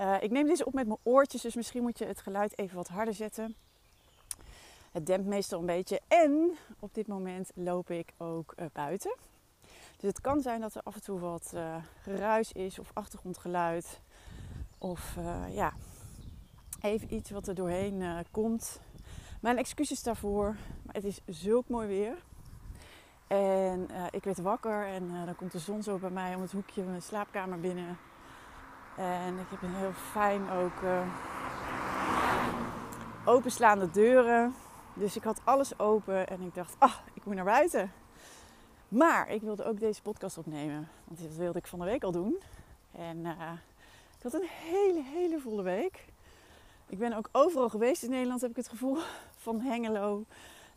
Uh, ik neem deze op met mijn oortjes, dus misschien moet je het geluid even wat harder zetten. Het dempt meestal een beetje. En op dit moment loop ik ook uh, buiten. Dus het kan zijn dat er af en toe wat uh, geruis is of achtergrondgeluid. Of ja, even iets wat er doorheen komt. Mijn excuses daarvoor. Maar het is zulk mooi weer. En ik werd wakker en dan komt de zon zo bij mij om het hoekje van mijn slaapkamer binnen. En ik heb een heel fijn ook uh, openslaande deuren. Dus ik had alles open en ik dacht, ah, ik moet naar buiten. Maar ik wilde ook deze podcast opnemen, want dat wilde ik van de week al doen. En ik had een hele, hele volle week. Ik ben ook overal geweest in Nederland, heb ik het gevoel. Van Hengelo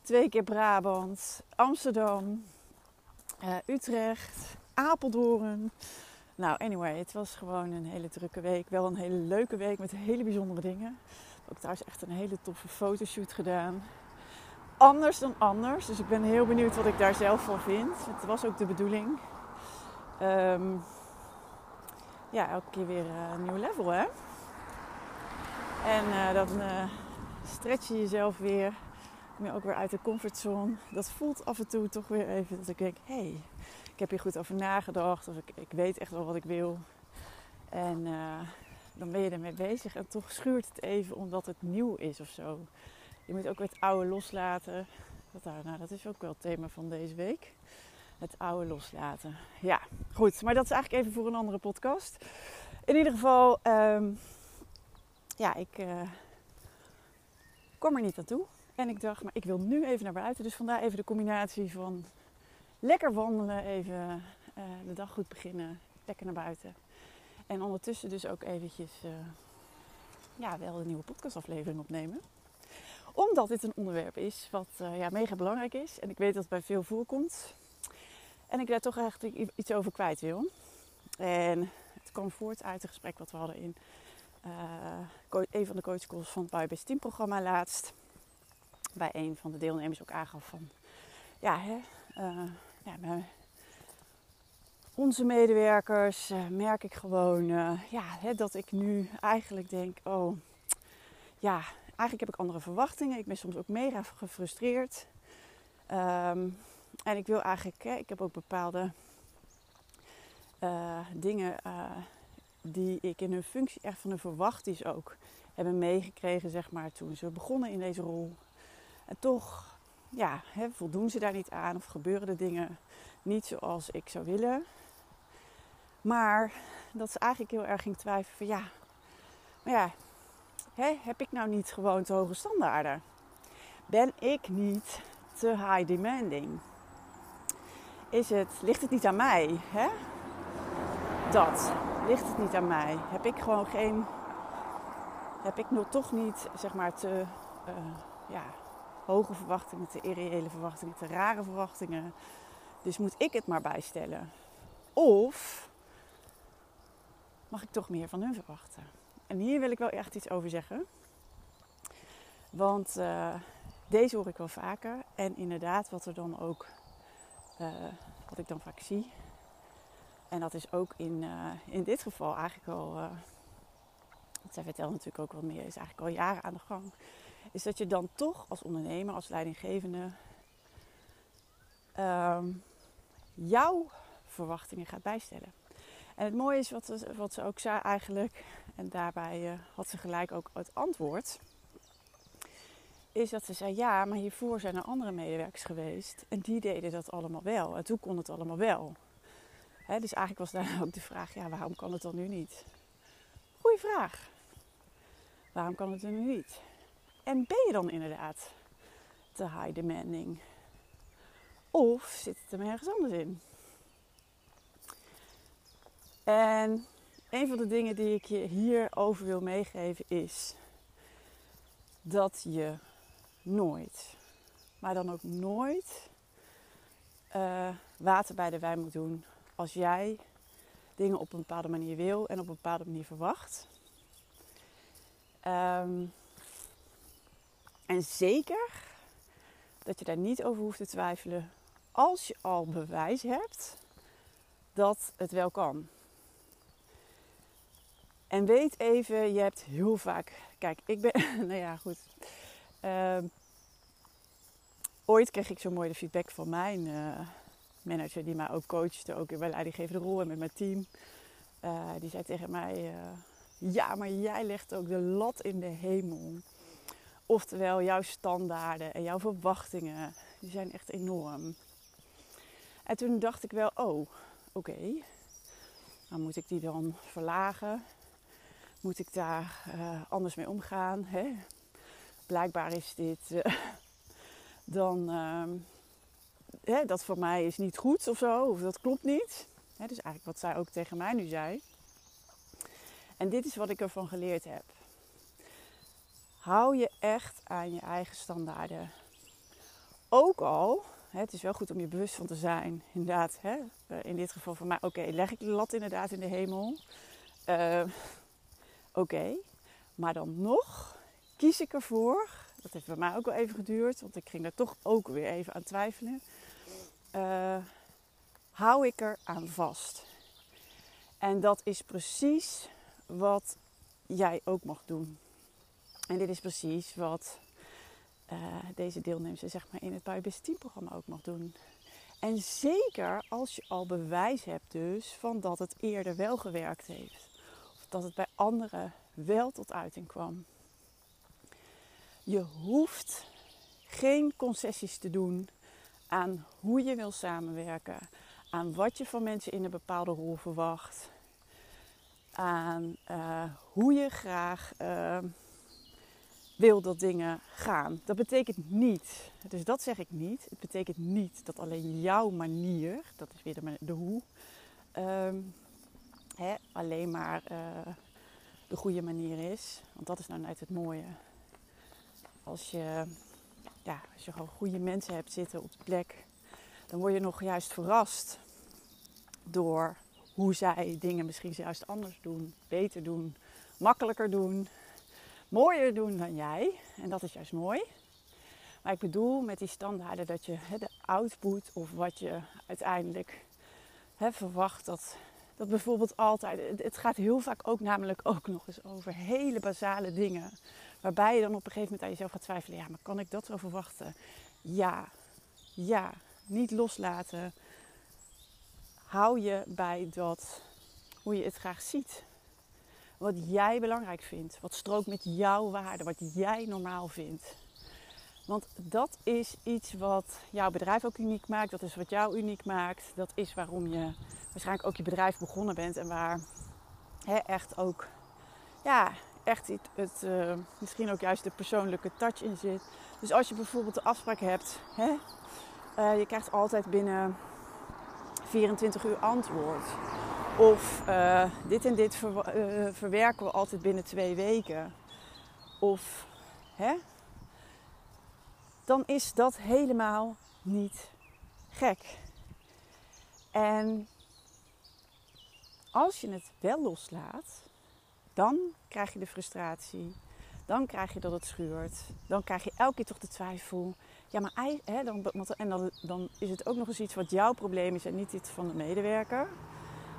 twee keer Brabant, Amsterdam, uh, Utrecht, Apeldoorn. Nou, anyway, het was gewoon een hele drukke week. Wel een hele leuke week met hele bijzondere dingen. Ook thuis echt een hele toffe fotoshoot gedaan. Anders dan anders. Dus ik ben heel benieuwd wat ik daar zelf van vind. Het was ook de bedoeling. Um, ja, elke keer weer uh, een nieuw level, hè? En uh, dan uh, stretch je jezelf weer me ook weer uit de comfortzone. Dat voelt af en toe toch weer even dat ik denk: hé, hey, heb hier goed over nagedacht. Of ik, ik weet echt wel wat ik wil. En uh, dan ben je ermee bezig. En toch schuurt het even omdat het nieuw is of zo. Je moet ook weer het oude loslaten. Dat, nou, dat is ook wel het thema van deze week. Het oude loslaten. Ja, goed. Maar dat is eigenlijk even voor een andere podcast. In ieder geval, um, ja, ik uh, kom er niet aan toe. En ik dacht, maar ik wil nu even naar buiten. Dus vandaar even de combinatie van lekker wandelen, even uh, de dag goed beginnen, lekker naar buiten. En ondertussen dus ook eventjes uh, ja, wel een nieuwe podcastaflevering opnemen. Omdat dit een onderwerp is wat uh, ja, mega belangrijk is. En ik weet dat het bij veel voorkomt. En ik daar toch eigenlijk iets over kwijt wil. En het kwam voort uit het gesprek wat we hadden in een van de coachcalls van het Best Team programma laatst bij een van de deelnemers ook aangaf van ja, hè, bij onze medewerkers uh, merk ik gewoon uh, ja, hè, dat ik nu eigenlijk denk, oh ja, eigenlijk heb ik andere verwachtingen. Ik ben soms ook mega gefrustreerd. Um, en ik wil eigenlijk, hè, ik heb ook bepaalde dingen die ik in hun functie echt van hun verwachting ook hebben meegekregen, zeg maar, toen ze begonnen in deze rol. En toch ja, hè, voldoen ze daar niet aan of gebeuren de dingen niet zoals ik zou willen. Maar dat ze eigenlijk heel erg ging twijfelen van ja, maar ja, heb ik nou niet gewoon te hoge standaarden? Ben ik niet te high demanding? Is het, ligt het niet aan mij? Hè? Dat, ligt het niet aan mij? Heb ik gewoon geen, heb ik nog toch niet, zeg maar, te, uh, ja, hoge verwachtingen, te irreële verwachtingen, te rare verwachtingen. Dus moet ik het maar bijstellen? Of mag ik toch meer van hun verwachten? En hier wil ik wel echt iets over zeggen. Want uh, deze hoor ik wel vaker. En inderdaad, wat er dan ook, uh, wat ik dan vaak zie. En dat is ook in, uh, in dit geval eigenlijk al, zij vertelt natuurlijk ook wat meer, is eigenlijk al jaren aan de gang is dat je dan toch als ondernemer, als leidinggevende, um, jouw verwachtingen gaat bijstellen. En het mooie is wat ze, wat ze ook zei eigenlijk, en daarbij uh, had ze gelijk ook het antwoord, is dat ze zei: Ja, maar hiervoor zijn er andere medewerkers geweest en die deden dat allemaal wel. En toen kon het allemaal wel. Dus eigenlijk was daar ook de vraag, ja, waarom kan het dan nu niet? Goeie vraag. Waarom kan het er nu niet? En ben je dan inderdaad te high demanding? Of zit het er ergens anders in? En een van de dingen die ik je hierover wil meegeven is dat je nooit, maar dan ook nooit, uh, water bij de wijn moet doen als jij dingen op een bepaalde manier wil en op een bepaalde manier verwacht. Um, en zeker dat je daar niet over hoeft te twijfelen als je al bewijs hebt dat het wel kan. En weet even, je hebt heel vaak. Kijk, ik ben. Nou ja, goed. Uh, ooit kreeg ik zo mooi de feedback van mijn uh, manager, die mij ook coachte, ook in mijn leidinggevende rol en met mijn team. Uh, die zei tegen mij: eh, Ja, maar jij legt ook de lat in de hemel. Oftewel, jouw standaarden en jouw verwachtingen, die zijn echt enorm. En toen dacht ik wel, oh, oké. Dan moet ik die dan verlagen? Moet ik daar uh, anders mee omgaan? Hè? Blijkbaar is dit uh, dan... Uh, hè, dat voor mij is niet goed of zo, of dat klopt niet. Hè, dus eigenlijk wat zij ook tegen mij nu zei. En dit is wat ik ervan geleerd heb. Hou je echt aan je eigen standaarden. Ook al, het is wel goed om je bewust van te zijn, inderdaad. Hè, eh, in dit geval voor mij, oké, leg ik de lat inderdaad in de hemel. Uh, oké, maar dan nog kies ik ervoor, dat heeft bij mij ook wel even geduurd, want ik ging daar toch ook weer even aan twijfelen. Uh, hou ik er aan vast. En dat is precies wat jij ook mag doen. En dit is precies wat uh, deze deelnemers zeg maar, in het Buybus Team programma ook mag doen. En zeker als je al bewijs hebt dus van dat het eerder wel gewerkt heeft. Of dat het bij anderen wel tot uiting kwam. Je hoeft geen concessies te doen aan hoe je wil samenwerken. Aan wat je van mensen in een bepaalde rol verwacht. Aan uh, hoe je graag uh, wil dat dingen gaan. Dat betekent niet, dus dat zeg ik niet. Het betekent niet dat alleen jouw manier, dat is weer de, de hoe, um, hè, alleen maar uh, de goede manier is. Want dat is nou net het mooie. Als je, ja, als je gewoon goede mensen hebt zitten op de plek, dan word je nog juist verrast door hoe zij dingen misschien juist anders doen, beter doen, makkelijker doen mooier doen dan jij. En dat is juist mooi. Maar ik bedoel met die standaarden dat je de output of wat je uiteindelijk verwacht, dat, dat bijvoorbeeld altijd. Het gaat heel vaak ook namelijk ook nog eens over hele basale dingen. Waarbij je dan op een gegeven moment aan jezelf gaat twijfelen: ja, maar kan ik dat zo verwachten? Ja, ja, niet loslaten. Hou je bij dat hoe je het graag ziet wat jij belangrijk vindt. Wat strookt met jouw waarde, wat jij normaal vindt. Want dat is iets wat jouw bedrijf ook uniek maakt. Dat is wat jou uniek maakt. Dat is waarom je waarschijnlijk ook je bedrijf begonnen bent. En waar echt ook, ja, echt het, het uh, misschien ook juist de persoonlijke touch in zit. Dus als je bijvoorbeeld de afspraak hebt, uh, je krijgt altijd binnen 24 uur antwoord. Of uh, dit en dit uh, verwerken we altijd binnen twee weken. Of hè? Dan is dat helemaal niet gek. En als je het wel loslaat, dan krijg je de frustratie. Dan krijg je dat het schuurt. Dan krijg je elke keer toch de twijfel. Ja, maar hè, dan, en dan, dan is het ook nog eens iets wat jouw probleem is en niet iets van de medewerker.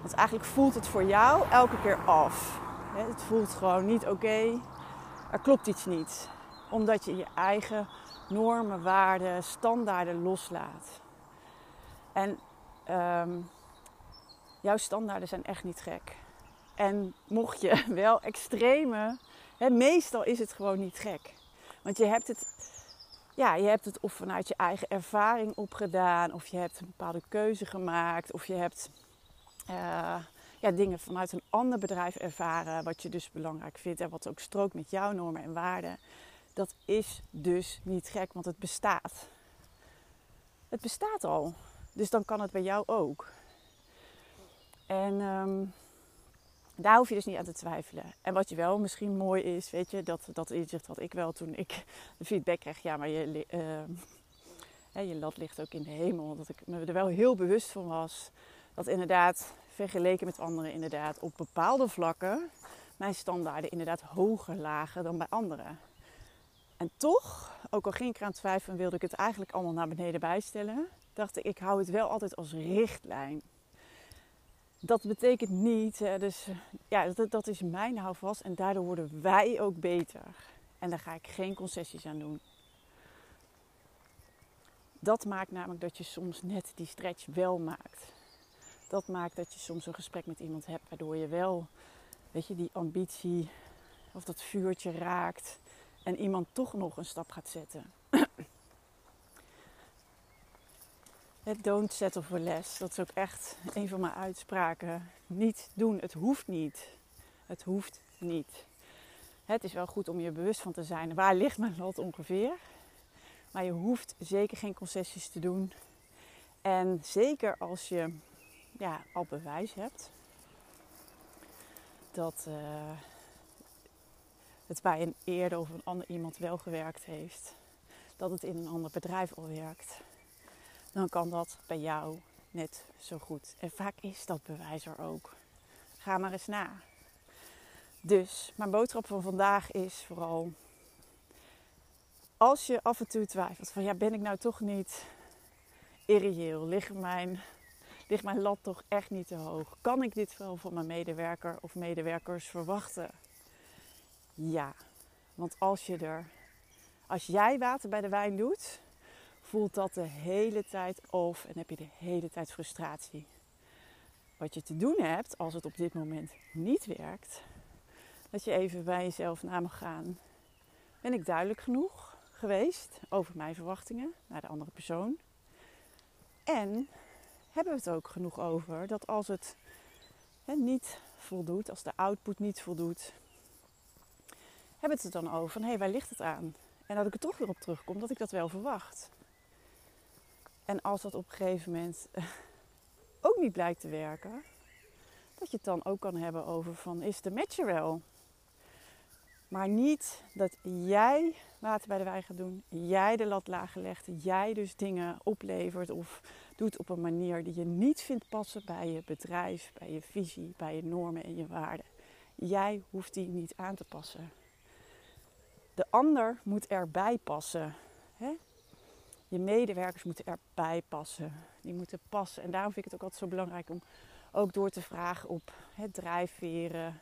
Want eigenlijk voelt het voor jou elke keer af. Het voelt gewoon niet oké. Er klopt iets niet. Omdat je je eigen normen, waarden, standaarden loslaat. En um, jouw standaarden zijn echt niet gek. En mocht je wel extreme, hè, meestal is het gewoon niet gek. Want je hebt het, ja, je hebt het of vanuit je eigen ervaring opgedaan, of je hebt een bepaalde keuze gemaakt, of je hebt uh, ja, dingen vanuit een ander bedrijf ervaren, wat je dus belangrijk vindt en wat ook strookt met jouw normen en waarden. Dat is dus niet gek, want het bestaat. Het bestaat al. Dus dan kan het bij jou ook. En um, daar hoef je dus niet aan te twijfelen. En wat je wel misschien mooi is, weet je, dat, dat inzicht had ik wel toen ik de feedback kreeg. Ja, maar je, uh, je lat ligt ook in de hemel. Dat ik me er wel heel bewust van was. Dat inderdaad, vergeleken met anderen, inderdaad op bepaalde vlakken mijn standaarden inderdaad hoger lagen dan bij anderen. En toch, ook al ging ik eraan twijfelen, wilde ik het eigenlijk allemaal naar beneden bijstellen. Dacht ik, ik hou het wel altijd als richtlijn dat betekent niet, dus ja, dat, dat is mijn houvast en daardoor worden wij ook beter. En daar ga ik geen concessies aan doen. Dat maakt namelijk dat je soms net die stretch wel maakt. Dat maakt dat je soms een gesprek met iemand hebt waardoor je wel, weet je, die ambitie of dat vuurtje raakt en iemand toch nog een stap gaat zetten. don't settle for less. Dat is ook echt een van mijn uitspraken. Niet doen. Het hoeft niet. Het hoeft niet. Het is wel goed om je bewust van te zijn. Waar ligt mijn lot ongeveer? Maar je hoeft zeker geen concessies te doen. En zeker als je ja, al bewijs hebt dat uh, het bij een eerder of een ander iemand wel gewerkt heeft. Dat het in een ander bedrijf al werkt dan kan dat bij jou net zo goed. En vaak is dat bewijs er ook. Ga maar eens na. Dus mijn boodschap van vandaag is vooral als je af en toe twijfelt van ja, ben ik nou toch niet irreëel? Ligt mijn, ligt mijn lat toch echt niet te hoog? Kan ik dit wel van mijn medewerker of medewerkers verwachten? Ja, want als je er, als jij water bij de wijn doet, voelt dat de hele tijd of en heb je de hele tijd frustratie. Wat je te doen hebt als het op dit moment niet werkt, dat je even bij jezelf na mag gaan. Ben ik duidelijk genoeg geweest over mijn verwachtingen naar de andere persoon? En hebben we het ook genoeg over dat als het niet voldoet, als de output niet voldoet, hebben we het dan over van hé, hey, waar ligt het aan? En dat ik er toch weer op terugkom dat ik dat wel verwacht. En als dat op een gegeven moment eh, ook niet blijkt te werken, dat je het dan ook kan hebben over van is de match er wel? Maar niet dat jij water bij de wijn gaat doen, jij de lat lager legt, jij dus dingen oplevert of doet op een manier die je niet vindt passen bij je bedrijf, bij je visie, bij je normen en je waarden. Jij hoeft die niet aan te passen. De ander moet erbij passen. Hè? je medewerkers moeten erbij passen. Die moeten passen. En daarom vind ik het ook altijd zo belangrijk om ook door te vragen op het drijfveren,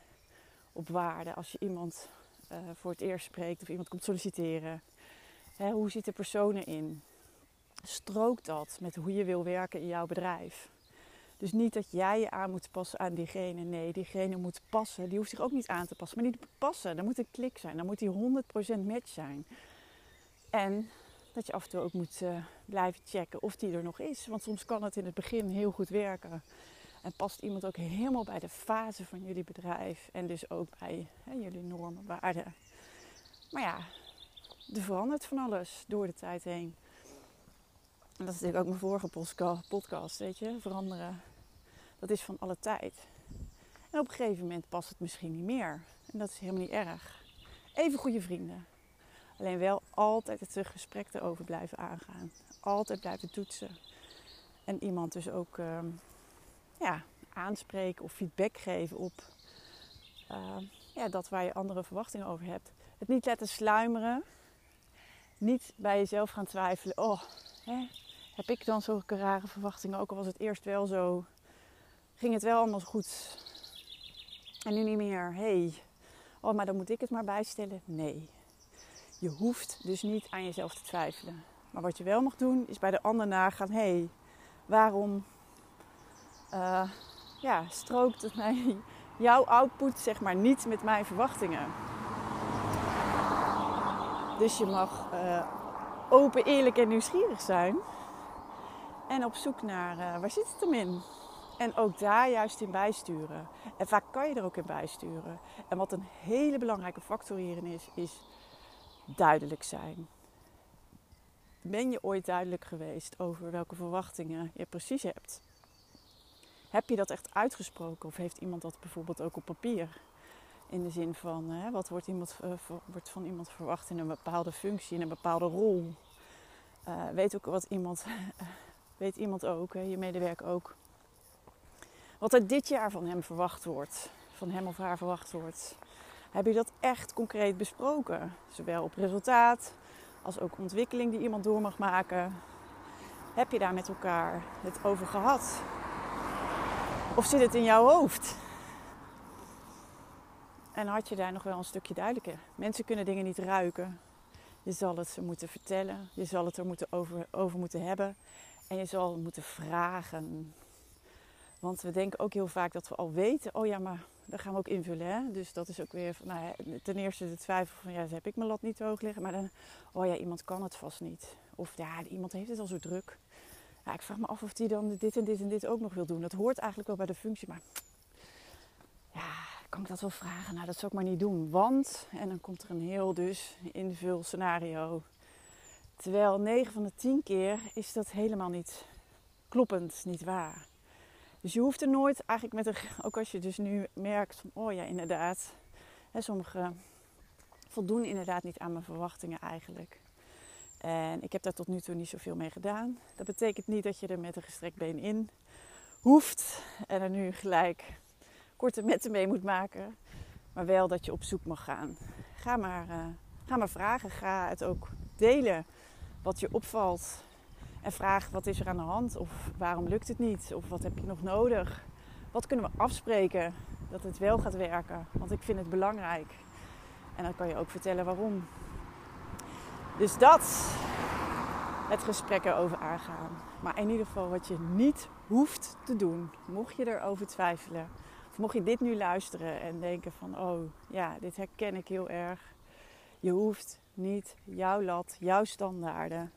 op waarde. Als je iemand uh, voor het eerst spreekt of iemand komt solliciteren. Hè, hoe zit de persoon erin? Strookt dat met hoe je wil werken in jouw bedrijf? Dus niet dat jij je aan moet passen aan diegene. Nee, diegene moet passen. Die hoeft zich ook niet aan te passen. Maar die moet passen. Dan moet een klik zijn. Dan moet die 100% match zijn. En dat je af en toe ook moet uh, blijven checken of die er nog is. Want soms kan het in het begin heel goed werken. En past iemand ook helemaal bij de fase van jullie bedrijf. En dus ook bij hè, jullie normen, waarden. Maar ja, er verandert van alles door de tijd heen. En dat is natuurlijk ook mijn vorige podcast, weet je. Veranderen, dat is van alle tijd. En op een gegeven moment past het misschien niet meer. En dat is helemaal niet erg. Even goede vrienden. Alleen wel altijd het gesprek erover blijven aangaan. Altijd blijven toetsen. En iemand dus ook uh, ja, aanspreken of feedback geven op uh, ja, dat waar je andere verwachtingen over hebt. Het niet laten sluimeren. Niet bij jezelf gaan twijfelen. Oh, hè, heb ik dan zulke rare verwachtingen? Ook al was het eerst wel zo. Ging het wel allemaal goed. En nu niet meer. hey, oh, maar dan moet ik het maar bijstellen. Nee, je hoeft dus niet aan jezelf te twijfelen. Maar wat je wel mag doen, is bij de ander nagaan: hé, hey, waarom uh, ja, strookt het mij, jouw output zeg maar niet met mijn verwachtingen? Dus je mag uh, open, eerlijk en nieuwsgierig zijn. En op zoek naar uh, waar zit het hem in? En ook daar juist in bijsturen. En vaak kan je er ook in bijsturen. En wat een hele belangrijke factor hierin is, is duidelijk zijn. Ben je ooit duidelijk geweest over welke verwachtingen je precies hebt? Heb je dat echt uitgesproken of heeft iemand dat bijvoorbeeld ook op papier? In de zin van, hè, wat wordt, iemand, uh, wordt van iemand verwacht in een bepaalde functie, in een bepaalde rol? Uh, weet ook wat iemand, weet iemand ook, je medewerker ook, wat er dit jaar van hem verwacht wordt, van hem of haar verwacht wordt. Heb je dat echt concreet besproken? Zowel op resultaat als ook ontwikkeling die iemand door mag maken. Heb je daar met elkaar het over gehad? Of zit het in jouw hoofd? En had je daar nog wel een stukje duidelijker? Mensen kunnen dingen niet ruiken. Je zal het ze moeten vertellen. Je zal het er moeten over, over moeten hebben. En je zal moeten vragen. Want we denken ook heel vaak dat we al weten. Oh ja, maar dat gaan we ook invullen. Hè? Dus dat is ook weer nou ten eerste de twijfel van ja, heb ik mijn lat niet te hoog liggen. Maar dan, oh ja, iemand kan het vast niet. Of ja, iemand heeft het al zo druk. Ja, ik vraag me af of die dan dit en dit en dit ook nog wil doen. Dat hoort eigenlijk wel bij de functie. Maar ja, kan ik dat wel vragen? Nou, dat zou ik maar niet doen. Want, en dan komt er een heel dus invul scenario. Terwijl 9 van de 10 keer is dat helemaal niet kloppend, niet waar. Dus je hoeft er nooit eigenlijk met een, ook als je dus nu merkt van, oh ja, inderdaad, hè, sommigen voldoen inderdaad niet aan mijn verwachtingen eigenlijk. En ik heb daar tot nu toe niet zoveel mee gedaan. Dat betekent niet dat je er met een gestrekt been in hoeft en er nu gelijk korte metten mee moet maken. Maar wel dat je op zoek mag gaan. Ga maar, uh, ga maar vragen. Ga het ook delen wat je opvalt. En vraag wat is er aan de hand? Of waarom lukt het niet? Of wat heb je nog nodig? Wat kunnen we afspreken dat het wel gaat werken? Want ik vind het belangrijk. En dan kan je ook vertellen waarom. Dus dat het gesprek erover aangaan. Maar in ieder geval wat je niet hoeft te doen, mocht je erover twijfelen. Of mocht je dit nu luisteren en denken van, oh ja, dit herken ik heel erg. Je hoeft niet jouw lat, jouw standaarden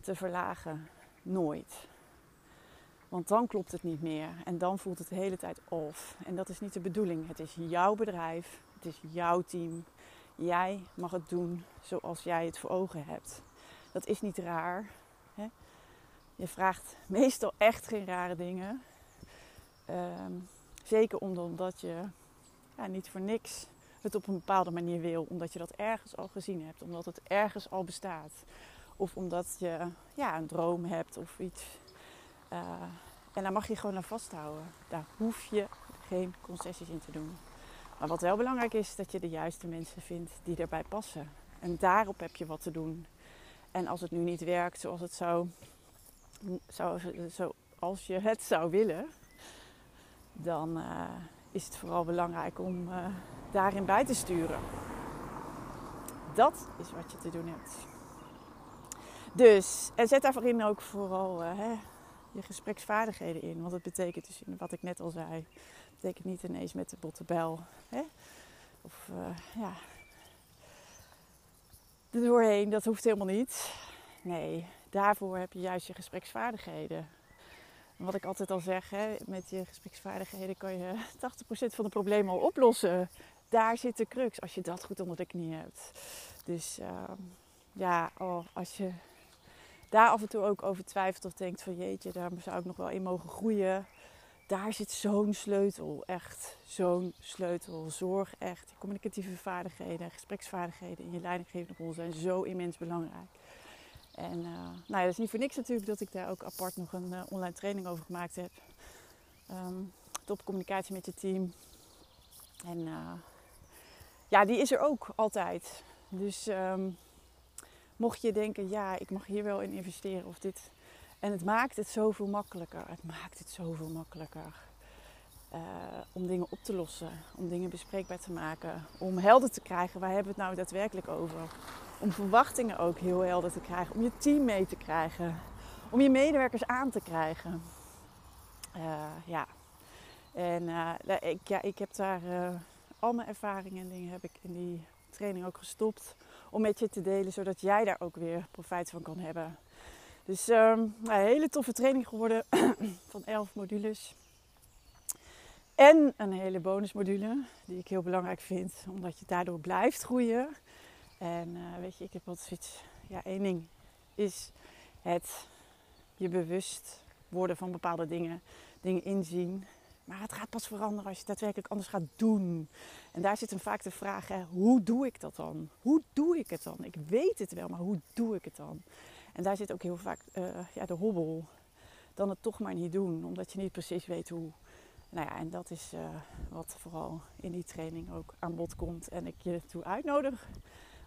te verlagen. Nooit. Want dan klopt het niet meer en dan voelt het de hele tijd off. En dat is niet de bedoeling. Het is jouw bedrijf, het is jouw team. Jij mag het doen zoals jij het voor ogen hebt. Dat is niet raar. Hè? Je vraagt meestal echt geen rare dingen. Um, zeker omdat je ja, niet voor niks het op een bepaalde manier wil. Omdat je dat ergens al gezien hebt. Omdat het ergens al bestaat. Of omdat je ja, een droom hebt of iets. Uh, en daar mag je gewoon aan vasthouden. Daar hoef je geen concessies in te doen. Maar wat wel belangrijk is, is dat je de juiste mensen vindt die erbij passen. En daarop heb je wat te doen. En als het nu niet werkt zoals het zou, zou zoals je het zou willen, dan uh, is het vooral belangrijk om uh, daarin bij te sturen. Dat is wat je te doen hebt. Dus, en zet daarin ook vooral uh, hè, je gespreksvaardigheden in. Want het betekent dus, wat ik net al zei, betekent niet ineens met de botte Hè? Of ja, er doorheen. Dat hoeft helemaal niet. Nee, daarvoor heb je juist je gespreksvaardigheden. En wat ik altijd al zeg, hè, met je gespreksvaardigheden kan je 80% van de problemen al oplossen. Daar zit de crux, als je dat goed onder de knie hebt. Dus uh, ja, oh, als je daar af en toe ook over twijfelt of denkt van jeetje, daar zou ik nog wel in mogen groeien daar zit zo'n sleutel, echt zo'n sleutel. Zorg echt, communicatieve vaardigheden, gespreksvaardigheden in je leidinggevende rol zijn zo immens belangrijk. En uh, nou ja, dat is niet voor niks natuurlijk dat ik daar ook apart nog een uh, online training over gemaakt heb. Um, top communicatie met je team. En uh, ja, die is er ook altijd. Dus um, mocht je denken, ja, ik mag hier wel in investeren of dit en het maakt het zoveel makkelijker. Het maakt het zoveel makkelijker. Uh, om dingen op te lossen, om dingen bespreekbaar te maken, om helder te krijgen waar hebben we het nou daadwerkelijk over. Om verwachtingen ook heel helder te krijgen, om je team mee te krijgen, om je medewerkers aan te krijgen. Uh, ja, en uh, ik, ja, ik heb daar al mijn ervaringen en dingen heb ik in die training ook gestopt om met je te delen, zodat jij daar ook weer profijt van kan hebben. Dus um, een hele toffe training geworden van 11 modules. En een hele bonusmodule die ik heel belangrijk vind, omdat je daardoor blijft groeien. En uh, weet je, ik heb altijd zoiets, ja één ding is het je bewust worden van bepaalde dingen, dingen inzien. Maar het gaat pas veranderen als je het daadwerkelijk anders gaat doen. En daar zit hem vaak de vraag, hè, hoe doe ik dat dan? Hoe doe ik het dan? Ik weet het wel, maar hoe doe ik het dan? En daar zit ook heel vaak uh, ja, de hobbel. Dan het toch maar niet doen, omdat je niet precies weet hoe. Nou ja, en dat is uh, wat vooral in die training ook aan bod komt. En ik je toe uitnodig.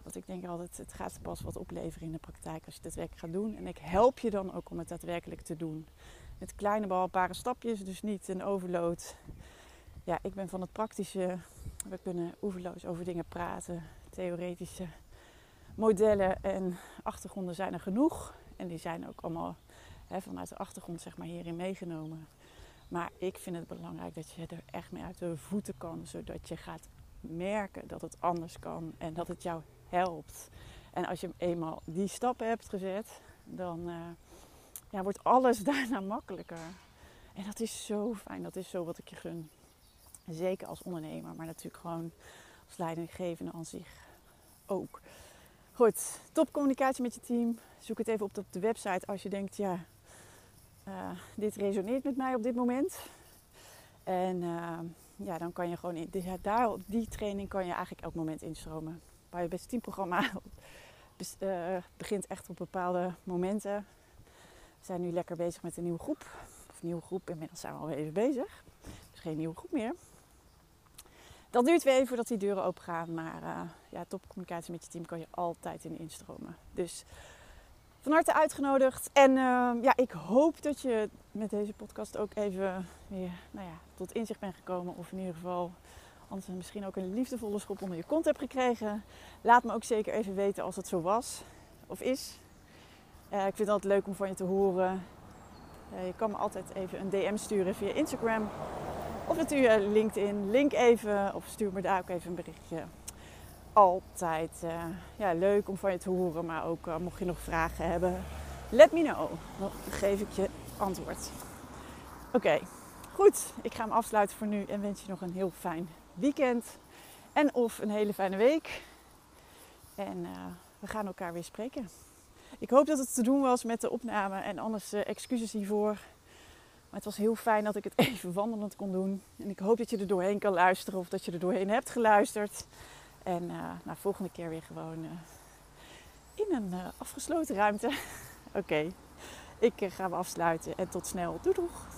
Want ik denk altijd, het gaat pas wat opleveren in de praktijk als je het daadwerkelijk gaat doen. En ik help je dan ook om het daadwerkelijk te doen. Met kleine behapbare stapjes, dus niet een overload. Ja, ik ben van het praktische. We kunnen oeverloos over dingen praten. Theoretische modellen en achtergronden zijn er genoeg. En die zijn ook allemaal hè, vanuit de achtergrond zeg maar, hierin meegenomen. Maar ik vind het belangrijk dat je er echt mee uit de voeten kan. Zodat je gaat merken dat het anders kan. En dat het jou helpt. En als je eenmaal die stappen hebt gezet, dan... Uh, ja, wordt alles daarna makkelijker. En dat is zo fijn. Dat is zo wat ik je gun. Zeker als ondernemer, maar natuurlijk gewoon als leidinggevende aan zich ook. Goed, topcommunicatie met je team. Zoek het even op de website als je denkt, ja, uh, dit resoneert met mij op dit moment. En uh, ja, dan kan je gewoon in, ja, daar, die training kan je eigenlijk elk moment instromen. Bij je beste teamprogramma uh, begint echt op bepaalde momenten we zijn nu lekker bezig met een nieuwe groep. Of nieuwe groep, inmiddels zijn we alweer even bezig. Dus geen nieuwe groep meer. Dat duurt weer even voordat die deuren open gaan. Maar uh, ja, topcommunicatie met je team kan je altijd in instromen. Dus van harte uitgenodigd. En uh, ja, ik hoop dat je met deze podcast ook even weer nou ja, tot inzicht bent gekomen. Of in ieder geval anders misschien ook een liefdevolle schop onder je kont hebt gekregen. Laat me ook zeker even weten als het zo was of is. Uh, ik vind het altijd leuk om van je te horen. Uh, je kan me altijd even een DM sturen via Instagram. Of natuurlijk LinkedIn. Link even. Of stuur me daar ook even een berichtje. Altijd ja, leuk om van je te horen. Maar ook mocht je nog vragen hebben. Let me know. Dan geef ik je antwoord. Oké. Goed. Ik ga hem afsluiten voor nu. En wens je nog een heel fijn weekend. En of een hele fijne week. En we gaan elkaar weer spreken. Ik hoop dat het te doen was met de opname en anders uh, excuses hiervoor. Maar het was heel fijn dat ik het even wandelend kon doen. En ik hoop dat je er doorheen kan luisteren of dat je er doorheen hebt geluisterd. En uh, nou, volgende keer weer gewoon uh, in een afgesloten ruimte. Oké, ik ga me afsluiten en tot snel. Doei doeg!